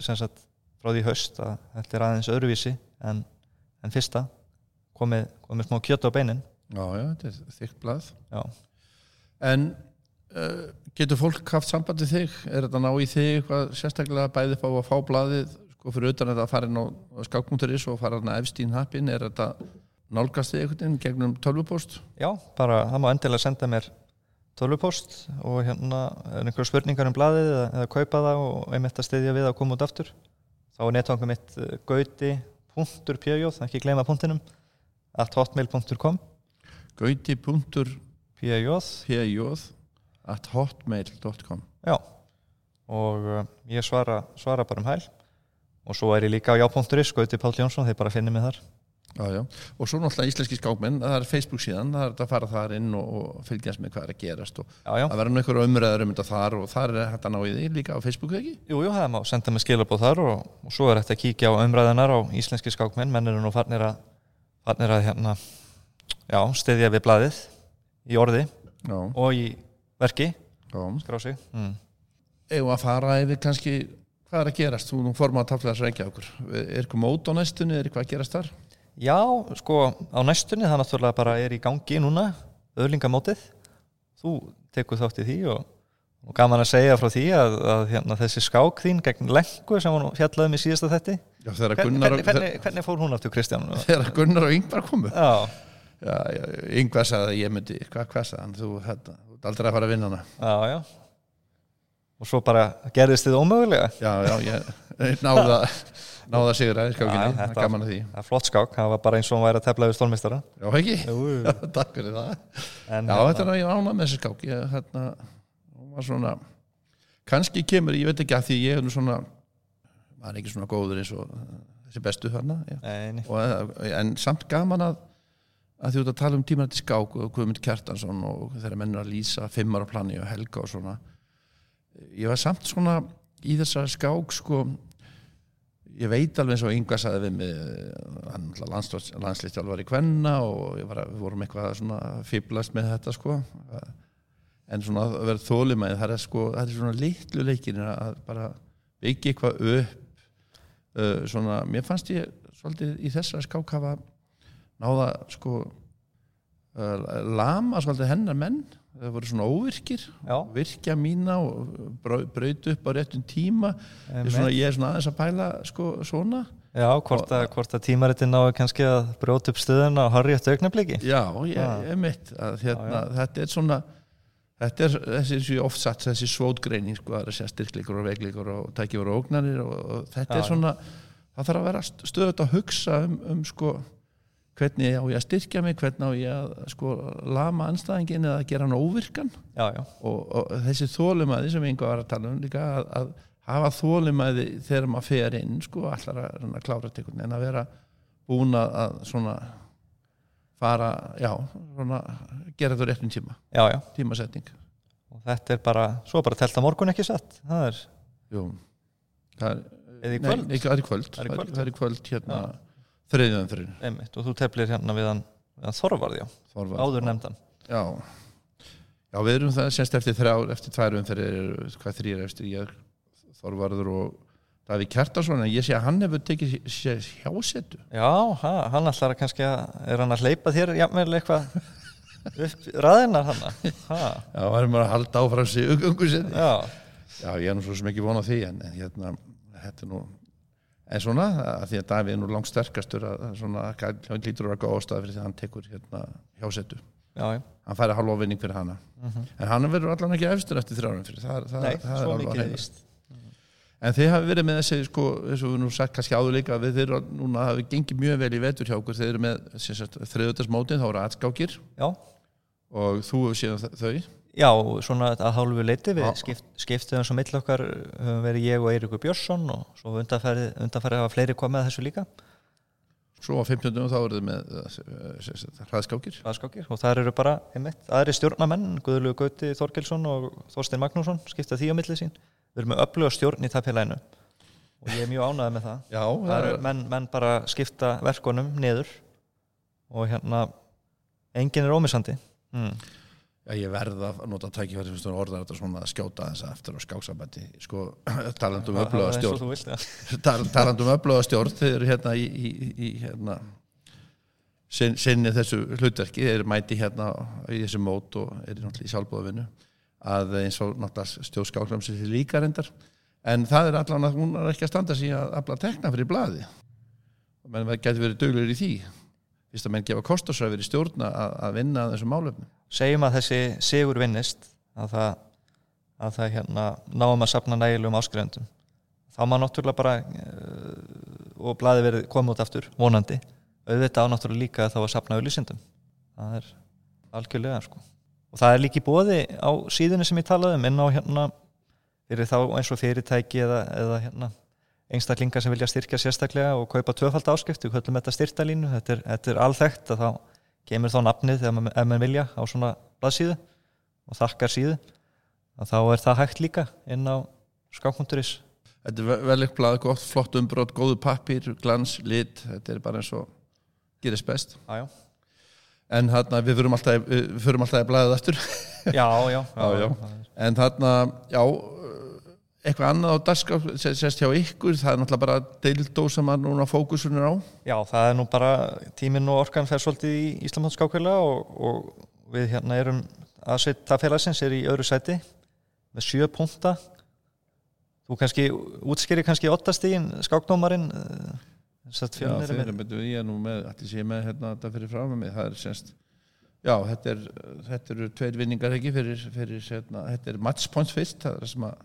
sem sagt frá því í haust að þetta er aðeins öðruvísi en, en fyrsta. Komið, komið smá kjötu á beinin. Já, já, þetta er þykkt blað. Já, en getur fólk haft sambandi þig? Er þetta ná í þig eitthvað sérstaklega bæði fá að fá blaðið sko fyrir utan þetta að fara inn á skákmúnturis og fara hérna efstín happin er þetta nálgast þig einhvern veginn gegnum tölvupost? Já, bara það má endilega senda mér tölvupost og hérna er einhverja spurningar um blaðið eða, eða kaupa það og einmitt að stiðja við að koma út aftur þá er netfangum mitt uh, gauti.pjöjóð, ekki gleyma punktinum at hotmail.com gauti.pj pjöjóð at hotmail.com Já, og uh, ég svara, svara bara um hæl. Og svo er ég líka á já.is, Gauti Páll Jónsson, þeir bara finnir mig þar. Já, já. Og svo náttúrulega íslenski skákmenn, það er Facebook síðan, það er að fara þar inn og, og fylgjast með hvað er að gerast og Já, verður nú einhverju umræður um þetta þar og þar er hægt að ná í því líka á Facebook ekki? jú, jú, það má senda mig skilabóð þar og, og svo er þetta að kíkja á umræðunar á íslenski skákmenn, menn eru nú farnir að farnir að hérna stiðja við blaðið í orði og í verki, já. skrá sig. Mm. Eða að fara yfir kannski hvað er að gerast, þú nú formað að tafla þess reykja okkur. Er eitthvað mót á næstunni, er eitthvað að gerast þar? Já, sko, á næstunni það náttúrulega bara er í gangi núna öðlingamótið þú tekur þátt í því og, og gaman að segja frá því að, að hérna, þessi skák þín gegn lengu sem hún fjallaði mig síðasta þetti Já, Hvern, Gunnar, hvernig, hvernig, hvernig fór hún aftur Kristján? þegar Gunnar og Yngvar komu. Já, Já, já, Yngvar sagði að ég myndi, hvað, hvað sagði hann, þú, þetta, aldrei að fara að vinna hana. Já, já. Og svo bara gerðist þið ómögulega. Já, já, ég náða náða sigur aðeins skákinni, það er gaman að því. það er flott skák, það var bara eins og hún væri að tefla við stólmistara Já, ekki? Já, takk fyrir það. En, Já, þetta er að ég ána með þessi skák. Ég, hérna, hún var svona kannski kemur, ég veit ekki að því ég er nú svona var ekki svona góður eins og þessi bestu uh, en samt gaman að að þú ert að tala um tímanandi skák og Guðmund Kjartansson og þeirra mennur að lýsa fimmar á plani og helga og svona. Ég var samt svona í þessa skák sko ég veit alveg eins og Inga sagði við mig hann landslýstjálfar í Kvenna og var, við vorum eitthvað svona fýblast með þetta sko. En svona að vera þólimæð það er sko, það er svona litlu leikin að bara byggja eitthvað upp. Uh, svona, mér fannst ég svolítið í þessari skák hafa náða sko uh, lama svolítið hennar menn. Það voru svona óvirkir Já, virkja mína og brau- braut upp á réttum tíma. Ég er, svona, ég er svona aðeins að pæla sko, svona. Já hvort, að, að tímaritin náðu kannski að brjóta upp stöðuna og harri eftir augnabliki já, ég, ég mitt að hérna, Já, þetta er svona þetta er þessi satt þessi svótgreining sko, það er að segja styrkleikur og veikleikur og tækifur og ógnanir og, og þetta Já, er svona það þarf að vera stöðut að hugsa um, um sko hvernig á ég að styrkja mig, hvernig á ég að sko lama anstæðingin eða gera hann óvirkan. Já, já, og, og þessi þólumæði sem einhver var að tala um líka að, að hafa þólumæði þegar maður fer inn sko allar að, að klára tekun en að vera búin að, svona fara, já, svona gera þetta á réttum tíma, já, tímasetning. Og þetta er bara, svo bara telt að morgun ekki satt? Það er, Jú, það er nei, ekki, það er kvöld, Það er kvöld, það er kvöld hérna þriðjöðan fyrir einmitt og þú teflir hérna við hann, hann Þorvarð, já, áður nefndan. Já, já við erum það semst eftir þrjár, eftir tvær umferðir hvað þrýr eftir ég Þorvarður og Daví Kjartarsson en ég sé að hann hefur tekið hjásetu Já, ha, hann að kannski að er hann að hleypa þér jafnvel eitthvað upp raðina hann? Ha, Já, varum að halda áfram sig ugungu sinni. Já, Já, ég er nú svo sem ekki von á því en, en hérna, þetta er nú en svona, að því að Daví er nú langt sterkastur að svona, hann lítur að vera góð ástæða fyrir því að hann tekur hérna hjásetu já, hann færi halva vinning fyrir hana. En hann verður allan ekki efstur eftir þrjárum fyrir. Það, það, Nei, það er alveg víst. En þið hafi verið með þessi, sko, eins og við nú sagt kannski áður líka, við þeirra núna hafi gengið mjög vel í vetur hjá okkur, þeir eru með þriðutarsmótin, þá eru atskákir Já, og þú hefur síðan þau. Já, svona að hálfu leiti við skipt, skiptum svo mill okkar höfum verið ég og Eiríkur Björnsson og svo undanfærið undanfæri hafa fleiri komið að þessu líka Svo á 15. þá eru þið með uh, hraðskákir. aðskákir og það eru bara einmitt, aðri stjórnamenn, Guðlu Gauti Þorgilsson og Þorstein Magnússon skipta því á milli sín við erum með öfluga stjórn í tapfélaginu og ég er mjög ánægð með það Já, það eru menn, menn bara skipta verkonum niður og hérna enginn er ómissandi mm. Já, ég verð að nota tækifæri orðar þetta svona að skjóta þess aftur á skáksambandi, sko, talandum og stjórn. talandum öfluga stjórn, þeir eru hérna í, í, í, hérna, sin, sinni þessu hlutverki, þeir eru mæti hérna í þessu mót og eru náttúrulega í sjálfbóðavinu að eins og náttúrulega stjórnskáklam sem þið líka reyndar. En það er allan að hún er ekki að standa sig að afla tekna fyrir blaði menn það getur verið duglegur í því fyrst að menn gefa kostasræfir í stjórna að, að vinna að þessum málefnum. Segjum að þessi sigur vinnist að það, að það hérna, náum að sapna nægilegum áskrifendum þá má náttúrulega bara uh, og blaði verið komið út aftur vonandi. Auðvitað á náttúrulega líka þá að sapna auðlýsindum það er algjörlega sko. og það er líka í bóði á síðunni sem ég talaði um inn á hérna fyrir þá eins og fyrirtæki eða, eða hérna einstaklingar sem vilja styrkja sérstaklega og kaupa tvöfald áskrift, við höllum þetta styrtalínu þetta er, þetta er alþekkt að þá kemur þá nafnið maður, ef maður vilja á svona blaðsíðu og þakkar síðu að þá er það hægt líka inn á skákmunduris Þetta er ve- vel eitthvað gott, flott umbrót, góðu pappir, glans, lit, þetta er bara eins og gerist best. já, já. En þarna við förum alltaf, alltaf í blæðið aftur. Já, já, Já, já. En þarna, já, eitthvað annað á dagskraf, sérst hjá ykkur, það er náttúrulega bara deildó sem að núna fókusun er á. já, það er nú bara tíminn og orkan fer svolítið í Íslamhóttskákvila og, og við hérna erum aðsveit það félagsins er í öðru sæti með sjö punta þú kannski útskýri kannski ottastígin skáknómarinn Sett Já, þeir, með betur, ég er nú með, allir sé með hérna þetta fyrir frá með það er semst, já, þetta, er, þetta eru tveir vinningar ekki fyrir, fyrir hérna, þetta er matchpoints fyrst, það er sem að,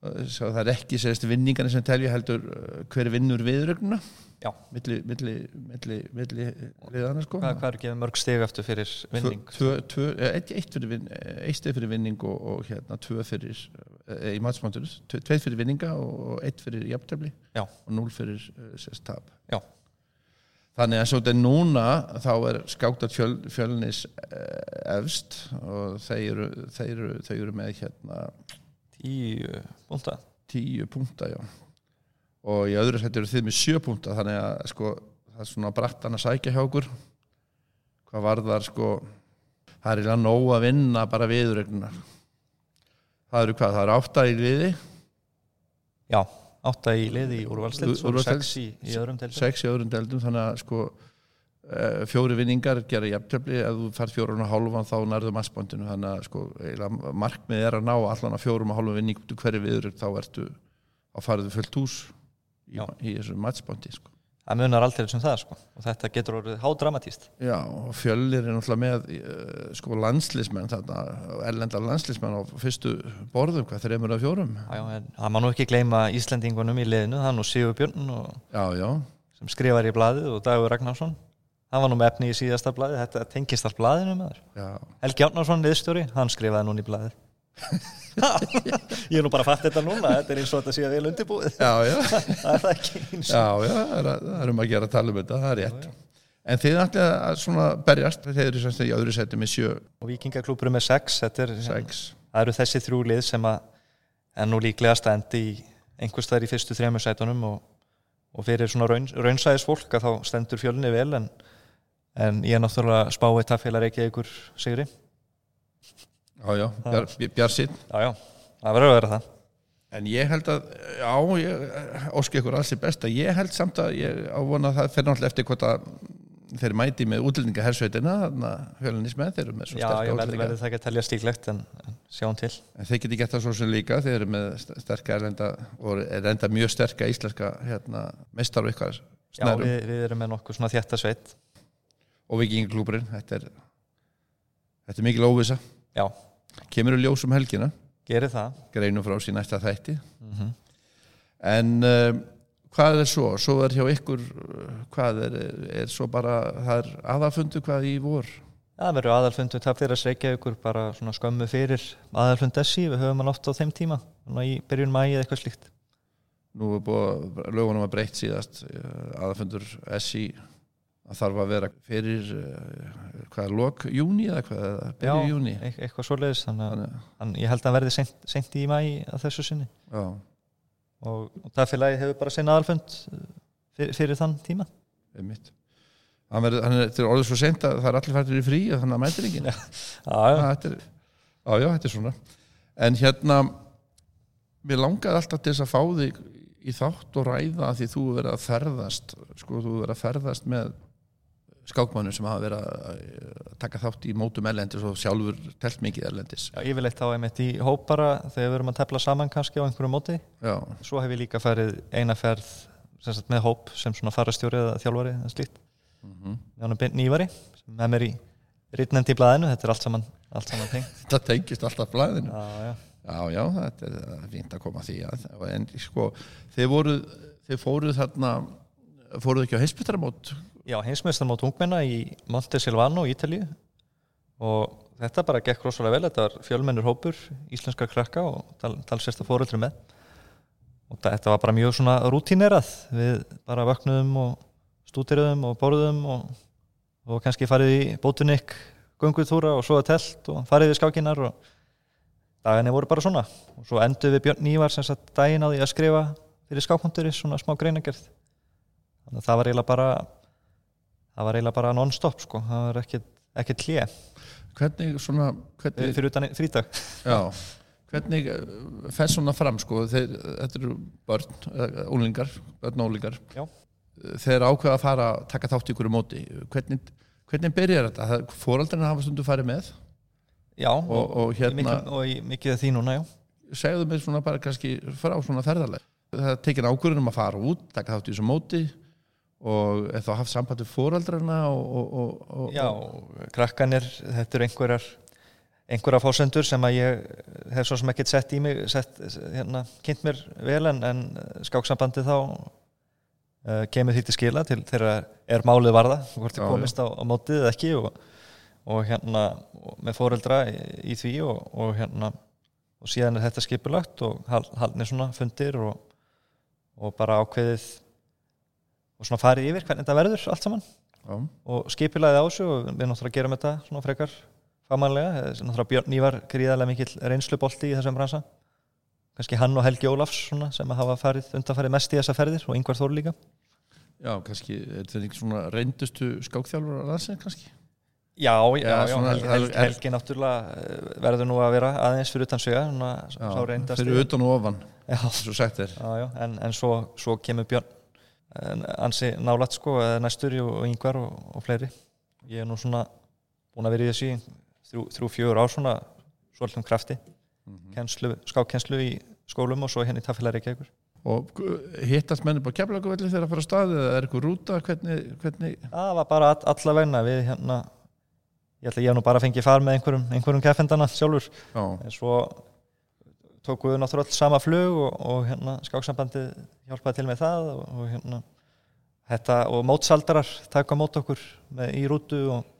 það er ekki semst vinningarnir sem telja heldur uh, hver vinnur viðrögnuna, Já. milli, milli, milli, milli liðana sko. hvað, er gefið mörg stig eftir fyrir vinning eh, eitt, fyrir eh, eitt stið fyrir vinning og, og hérna tvö fyrir, eh, í matchpointur, tveið fyrir vinninga og eitt fyrir jafntefli Já. og núl fyrir sérst tap. Já. Þannig að svo þetta núna þá er skáttat fjöl, fjölnis efst og þeir eru, þeir, eru, þeir eru með hérna tíu punta tíu punta já. og í öðru sættu eru þið með sjö punta þannig að sko það er svona brattan að sækja hjá okkur hvað var þar sko það er eiginlega nóg að vinna bara viðurreglunar það eru hvað, það eru átta í liði Já, átta í liði í úrvalstild Úrvalsdeild. sex í, í öðrum deildum sex í öðrum deildum þannig að sko eh, fjóri vinningar gera jafntöfli ef þú fær fjórun og hálfan þá nærðu massbóndinu þannig að sko, markmið er að ná allan að fjórum og hálfum vinning út úr hverju viður þá ertu að faraðu fullt hús í, í þessu massbóndi sko. það munar aldrei sem það sko. Og þetta getur orðið hádramatíst Já, og fjöllir er náttúrulega með uh, sko landslismenn erlendar landslismenn á fyrstu borðum, hvað þreymur af fjórum. Já, já, en það má nú ekki gleyma Íslendingunum í liðinu, er nú Sigur Björn og, Já, sem skrifar í blaðið og Dagur Ragnarsson hann var nú með efni í síðasta blaðið, þetta tengist allt blaðinu með þér já. Helgi Árnarsson, liðstjóri, hann skrifaði núna í blaðið. Ég er nú bara að fatta þetta núna. Þetta er eins og þetta sé að vel undirbúið. Já, já, það er það ekki eins já, já það er, um að gera að tala um þetta, það er rétt. En þið ætla að svona berjast þeir eru semst í öðru seti með sjö, og vikingaklúpur með sex, þetta er, sex. Það eru þessi þrjú lið sem að er nú líklegast að endi í einhvers staðar í fyrstu þremur sætunum og, og fyrir svona raun, raunsæðis fólk að þá stendur fjölni vel en, en ég er náttúrulega spáið taffélag ekki ykkur sigri. Já, já, bjar, bjar sín já, já, það verður að vera það. En ég held að, já, ég óski ykkur alls í besta, ég held samt að ég ávona að það fer náttúrulega eftir hvort að þeir mæti með útlendinga hersveitina, þannig að fjölunis með þeir eru með svo já, sterka ég verður það ekki að telja stíklegt en, en sjáum til. En þeir geti gett það svo sem líka, þeir eru með st- sterka erlenda og er enda mjög sterka íslenska hérna, mestar og ykkar já, við, við erum með nokkuð svona þjætta sveit og vikinglúburinn, þetta er þetta er mikil óvisa já, kemur í ljós um helgina, gerir það. Greinum frá sín næsta þætti. Mm en um, hvað er svo? Svo er hjá ykkur uh, hvað er, er, svo bara það er aðafundu hvað í vor? Það verður aðalfundu tapfélags Reykjavíkur bara svona skömmu fyrir aðalfund SI, við höfum hann oft á þeim tíma í byrjun mægi eða eitthvað slíkt. Nú er búið lögunum að breytt síðast uh, aðafundur SI að þarf að vera fyrir uh, hvað, lok júni eða hvað, byrju júni e eitthvað svoleiðis þannig að þannig, Hann, ég held að hann verði seint, seint í mæ að þessu sinni. Já, og, og það félagi hefur bara sinna aðalfund fyrir, fyrir þann tíma. Einmitt. Hann, verður, hann er, þetta er orðið svo sent að það er allir fættir í frí og þannig að mætir enginn. Já, já, þetta er, já, já, er svona. En hérna mér langaði alltaf til þess að fá þig í þátt og ræða að því þú verið að ferðast sko, þú verið að ferðast með skákmannu sem hafa verið að taka þátt í mótum erlendis og sjálfur telt mikið erlendis. Já, yfirleitt þá einmitt í hóp bara þegar við erum að tefla saman kannski á einhverju móti. Já, svo hef ég líka farið eina ferð sem sagt, með hóp sem svona farastjóri eða þjálfari eða slíkt. Mm með honum Bint Nývari sem með mér í rittnefnd í blaðinu þetta er allt saman, allt saman tengt. Þetta tengist alltaf blæðinu já, já. já, já, þetta er er fínt að koma því að, en sko, þeir voruð þeir fóruð þarna fóruð ekki á heimsbyttaramót já heimsmeistarmót ungmenna í Monte Silvano í Ítalíu. Og þetta bara gekk rosalega vel. Þetta var fjölmennur hópur, íslenskar krakka og tal, talsversta fóruldri með. Og þetta var bara mjög svona rútínerað. Við bara vöknuðum og stútiruðum og bóruðum og, og kannski farið í bótunikk göngutúra og svo að telt og farið við skákinar og daginni voru bara svona. Og svo endur við Björn Nývar sem sagt daginn á því að skrifa fyrir skákpunkturi svona smá greinagerð þannig að það var eiginlega bara það var eiginlega bara non-stop sko. Það var ekkert, hlje hvernig svona hvernig, fyrir utan frídag. Já, hvernig eh, fer svona fram sko? Þeir, þetta eru börn, eh, úlingar börn og úlingar Já. þeir ákveða að fara að taka þátt í ykkur móti. Hvernig, hvernig byrjar þetta? fóraldarinn hafa stundu farið með? Já og, og hérna og í mikið því núna já. Segðu mig svona bara kannski frá svona ferðarleg það er tekin ákvörðun um að fara út taka þátt í þessu móti og þá haft samband við fóraldrarna og, og, og, og já, krakkanir, þetta eru einhverjar einhverja fórsendur sem að ég hef svo sem ekkert sett í mig sett, hérna, kynnt mér vel en, en skáksambandi þá uh, kemur því til skila til þegar er málið varða hvort þið komist á, á mótið eða ekki og, og hérna með fóreldra í, í því og, og hérna og síðan er þetta skipulagt og hal, haldnir svona fundir og, og bara ákveðið og svona farið yfir hvernig þetta verður allt saman. Já, og skipilaði á þessu og við náttúrulega gerum þetta svona frekar fagmannlega, þessi náttúrulega Björn Ívar gríðarlega mikill reynslubolti í þessum bransa. Kannski hann og Helgi Ólafs svona, sem hafa farið undanfarið mest í þessa ferðir og yngvar Þór líka. Já, kannski er þetta ekki svona reyndustu skákþjálfur að landsins kannski? Já, já, Já, já, Helgi, Helgi, Helgi náttúrulega eh, verður nú að vera aðeins fyrir utan reyndast fyrir utan og ofan já, svo sagt er. Já, en, en svo, svo kemur Björn ansi nálægt sko, næstur og, yngvar og, og fleiri. Ég er nú svona búin að vera í þessu þrjú, þrjú fjögur ár svona svolítum krafti. Kenslu, skákenslu í skólum og svo henni taffélari ekki ekkur og hittast menni bara keflaguvelli þegar að fara á stað eða er eitthvað rúta, hvernig, hvernig? Það var bara all, alla vegna við hérna ég ætla ég hef nú bara fengið far með einhverjum, einhverjum keffendana sjálfur. Já, en svo tókum við náttúrulega sama flug og, og hérna skáksambandi hjálpaði til með það og, og hérna þetta og mótsaldarar taka mót okkur með, í rútu og,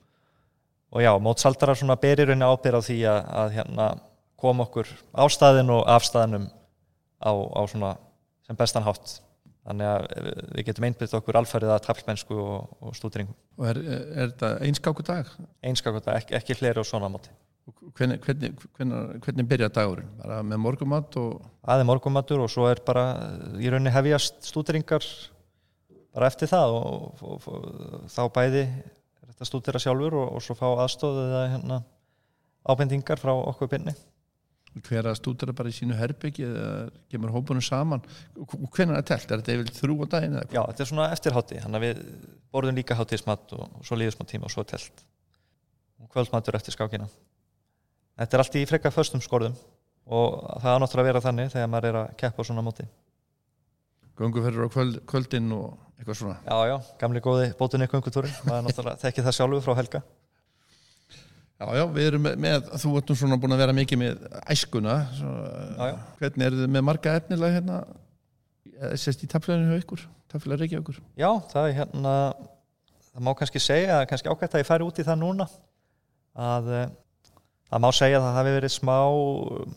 og já, mótsaldarar svona berir rauninni ábyrð á því að, að hérna kom okkur á staðin og af staðinum á, á svona sem bestan hátt. Þannig að við getum einbyrðt okkur alfærið að taflmennsku og, og stúdringum. Og er, er þetta einskáku dag? Einskakota, ekki, ekki fleiri og svona móti hvernig, hvernig, hvernig, hvernig byrja dagurinn? Bara með morgumat og aðeins morgumatur og svo er bara í rauninni hefjast stúderingar bara eftir það og, og, og þá bæði er þetta stúdera sjálfur og, og svo fá aðstóð eða hérna ábendingar frá okkur byrni hver að stúdara bara í sínu herbyggi eða kemur hópunum saman? Hvernig er það telt, er þetta yfir þrjú á daginn eða? Já, þetta er svona eftirhátti, þannig að við borðum líka hátíðismat og, og svo líður smá tíma og svo telt. Kvöldmatur eftir skákina Þetta er allt í frekka föstum skorðum og það náttúrulega að vera þannig þegar maður er að keppa svona móti. Gönguferður á kvöld, kvöldin og eitthvað svona. Já, já, gamli góði bótunni göngutúri maður náttúrulega þekki það sjálfur frá Helga. Já, já, við erum með, með þú ert nú svona búin að vera mikið með æskuna svo, Já, já. hvernig er þið með marga efnilega hérna? Sérst í taflæðinu hjá ykkur taflæðinu reykja ykkur Já, það er hérna það má kannski segja, kannski ágætt að ég færi út í það núna að það má segja að það hafi verið smá um,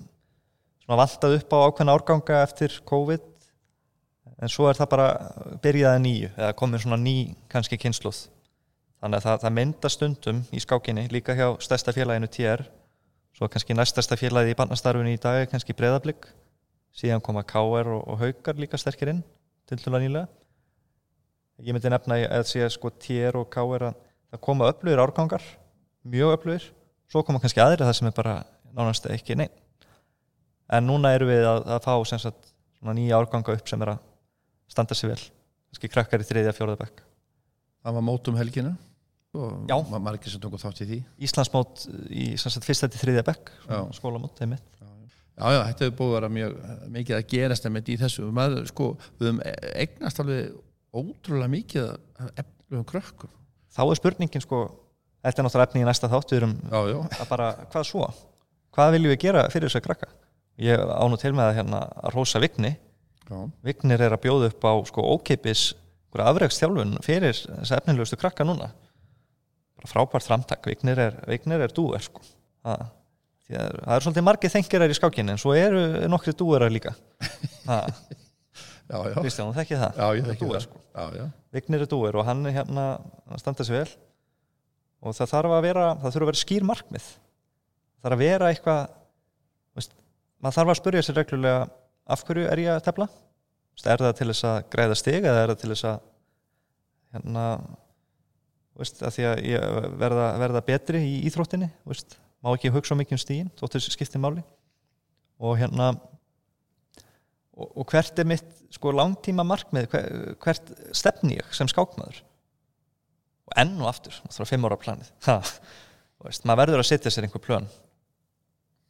svona vantað upp á ákveðna árganga eftir COVID en svo er það bara byrjaði nýju eða komið svona ný kannski kynsluð þannig að það, það mynda stundum í skákinni líka hjá stærsta félaginu TR svo kannski næstasta félagið í barnastarfinu í dag er kannski breyðablík síðan koma KR og, og Haukar líka sterkir inn til tulla nýlega. Ég myndi nefna að sé sko TR og KR að koma öflugir árgangar mjög öflugir svo koma kannski aðri það sem er bara nánast ekki neinn. En núna eru við að, að fá sagt nýja árganga upp sem er að standa sér vel. Kannski krakkar í þriðja fjóraða bekk. Það var mót um helgina og Já. ma- margir sem tóku þátt í því. Íslandsmót í sagt fyrsta til þriðja bekk skólamót þeim Já, já, þetta hefur búið að vera mjög mikið að gerast einmitt í þessu. Maður, sko, við höfum eignast alveg ótrúlega mikið efnum krökkum. Þá er spurningin sko þetta er náttúrulega efni í næsta þátt. Við erum Já, já, að bara hvað svo? Hvað viljum við gera fyrir þess að krakka? Ég ánú til með að hérna að rósa Vigni. Vignir er að bjóða upp á sko ókeipis afrækstjálfun fyrir þess efnilegustu krakka núna. Bara frábært framtak. Vignir er, Vignir er dúer sko. Það, það er svolítið margir þengjarar í skákinni en svo eru nokkri dúerar líka. Það, já, já, Kristján, þú þekkið það. Já, ég Það er þekki dúer, það sko. Já, Vignir er dúer og hann er hérna að standa sér vel og það þarf að vera það þurfa að vera skýr markmið. Það þarf að vera eitthvað veist, maður þarf að spyrja sér reglulega af hverju er ég að tefla? Veist, er það til þess að græða stig eða er það til þess að hérna veist, að því að verða, verða betri í íþróttinni má ekki hugsa mikið um stígin þóttur skipti máli. Og hérna og, og hvert er mitt sko langtíma markmið hver, hvert stefni ég sem skákmaður enn og aftur það þarf fimm ára planið. Ha, veist, maður verður að setja sér einhver plön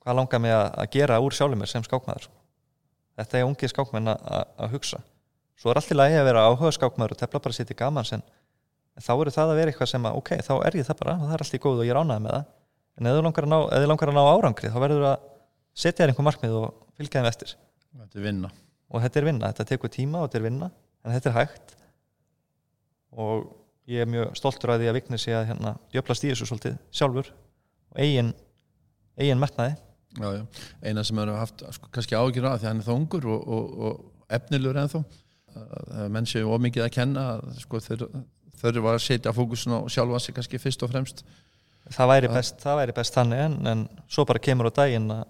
hvað langar mig að, gera úr sjálfum mér sem skákmaður? Þetta er ungið skákmenn að, hugsa. Svo er allt í lagi að vera áhuga skákmaður og tefla bara sitt í gaman en þá eru það að vera eitthvað sem að ok, þá er ég það bara það er allt í góð og ég ránaði með það. En ef þú langar að ná, langar að ná árangri þá verður að setja þér einhver markmið og fylgja þeim eftir. Þetta er vinna. Og þetta er vinna, þetta tekur tíma og þetta er vinna en þetta er hægt. Og ég er mjög stoltur að því að Vigni sé að hérna djöflast í þessu svolítið sjálfur og eigin, eigin metnaði. Já, já, eina sem eru haft sko, kannski ágjur af því að hann er þá ungur og, og, og efnilegur ennþá. Að menn séu ómikið að kenna að, sko, þeir, þeir eru að setja fókusin á sjálfa sig kannski fyrst og fremst. Það væri best, það væri best þannig en, en svo bara kemur á daginn að,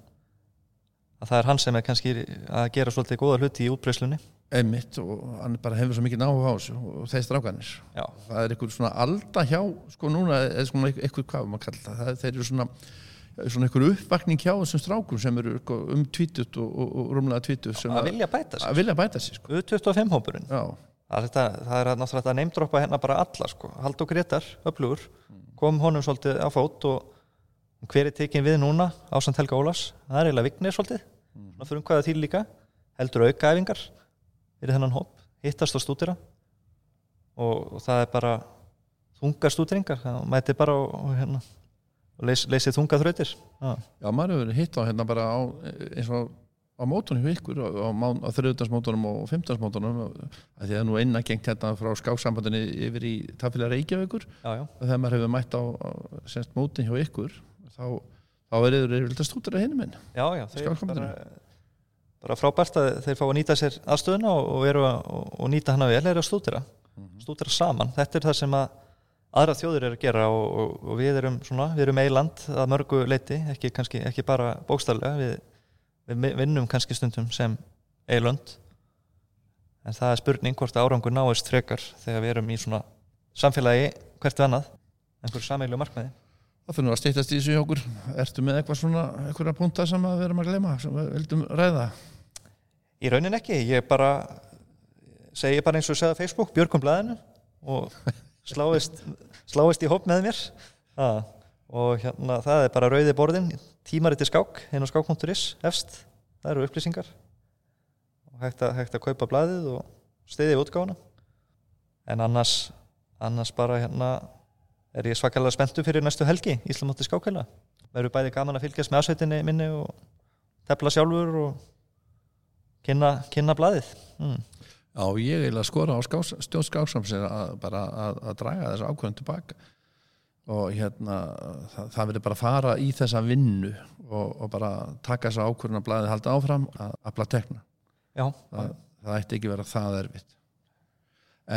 að það er hann sem er kannski að gera svolítið góða hluti í útbreyslunni einmitt og hann bara hefur svo mikið náhuga á þessu og þeir strákanir Já. það er einhver svona alda hjá sko núna, eða svona einhver hvað maður kalla það, það þeir eru svona svona einhver uppvakning hjá þessum strákum sem eru sko, um tvítut og, og, og rúmlega tvítut sem að vilja bæta sig. að vilja bæta sig sko. U25 hópurinn, það, það er náttúrulega þetta neymdroppa hérna bara alla sko. Haldur Gretar, öflugur kom honum svolítið á fót og hver er tekin við núna ásand Helga Ólas það er eiginlega vignir svolítið. Svona fyrir um hvaða til líka. Heldur aukaæfingar fyrir þennan hóp, hittast á stúdira og, og það er bara þungar stúdringar það mæti bara og, og, hérna, og leys, leysið þunga þrautir. Já. Já, maður hefur hitt á hérna bara á, eins og á mótunum hjá ykkur á, á, þriðdagsmótunum og fymtagsmótunum að því að nú einna gengt hérna frá skáksambandinu yfir í tafélag Reykjavíkur. Og þegar maður hefur mætt á, á semst mótin hjá ykkur þá, þá er yfir yfir stútur að hinum þeir Skáksambandinu. Bara, frábært að þeir fá að nýta sér aðstöðuna og, að, og, nýta hana vel er að stúdira stúdira saman, þetta er það sem að aðra þjóður eru að gera og, og, og við erum svona, við erum eiland að mörgu leiti, ekki, kannski, ekki bara bókstaflega, við, við vinnum kannski stundum sem eiland en það er spurning hvort árangur náist frekar þegar við erum í svona samfélagi hvert við annað einhverju sameiglegu markmiði. Það nú að steytast í þessu hjá okkur. Ertu með eitthvað svona, eitthvað punta sem að við erum að glema sem við vildum ræða Í raunin ekki, ég bara segi bara eins og segja Facebook Björgum blæðinu og sláist, sláist í hóp með mér. Ha, og hérna það er bara rauði borðin, tímariti skák inn á skák.is, efst það eru upplýsingar. Og hægt að, hægt að kaupa blæðið og stiðið útgáfuna. En annars, annars bara hérna er ég svakalega spenntu fyrir næstu helgi Íslamótti skákæla verður bæði gaman að fylgjast með aðsveitinni minni og tefla sjálfur og kynna, kynna blæðið mm. Já, ég eiginlega skora á skás, stjórn skásams að bara að, að draga þessu ákvörðum tilbaka og hérna það, það verður bara að fara í þessa vinnu og, og bara taka þessa ákvörðun að blæði halda áfram að afla tekna. Já, það, það ætti ekki vera það erfitt.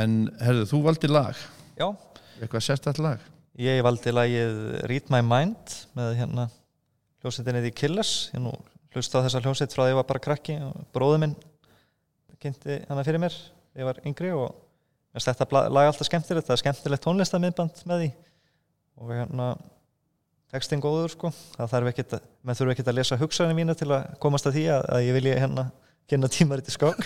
En herðu, þú valdi lag. Já. Eitthvað sérstætt lag? Ég valdi lagið Read My Mind með hérna hljómsveitinni The Killers. Ég nú hlusta á þessa hljómsveit frá því að ég var bara krakki og bróðu minn kynnti hana fyrir mér. Ég var yngri og mér þetta bla- lag alltaf skemmtilegt. Það er skemmtilegt tónlistamiðband með því. Og hérna textin góður sko. Það þarf ekkit að, menn þurfa ekkit að lesa hugsanir mína til að komast að því að, að ég vilji hérna kynna tímarit í skák.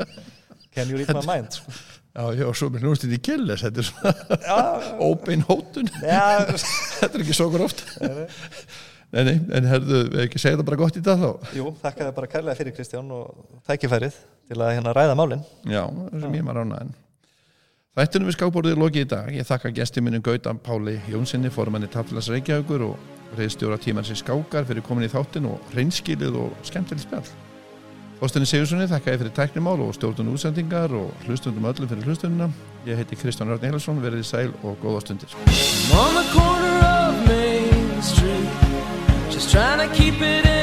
Can you read my mind sko. Já, já, svo með hljómsið í killes þetta er svona óbein hótun. Þetta er ekki svo gróft Nei, nei, en herðu, við ekki segja þetta bara gott í dag þá. Jú, þakka þér bara kærlega fyrir Kristján og tækifærið til að hérna ræða málin. Já, það sem ég maður ránaðin Þættunum við skábborðið er lokið í dag. Ég þakka gesti mínum Gauta Páli Jónssoni formanni Taflas Reykjavíkur og reyðstjóra tíman sem skákar fyrir komin í þáttin og reynskilið og skemmtilegt spjall. Þóstinni Sigurssoni þakka ég fyrir tæknimál og stjórnum útsendingar og hlustundum öllum fyrir hlustunina. Ég heiti Kristján Örn Eilsson, verið í sæl og góða stundir just trying to keep it in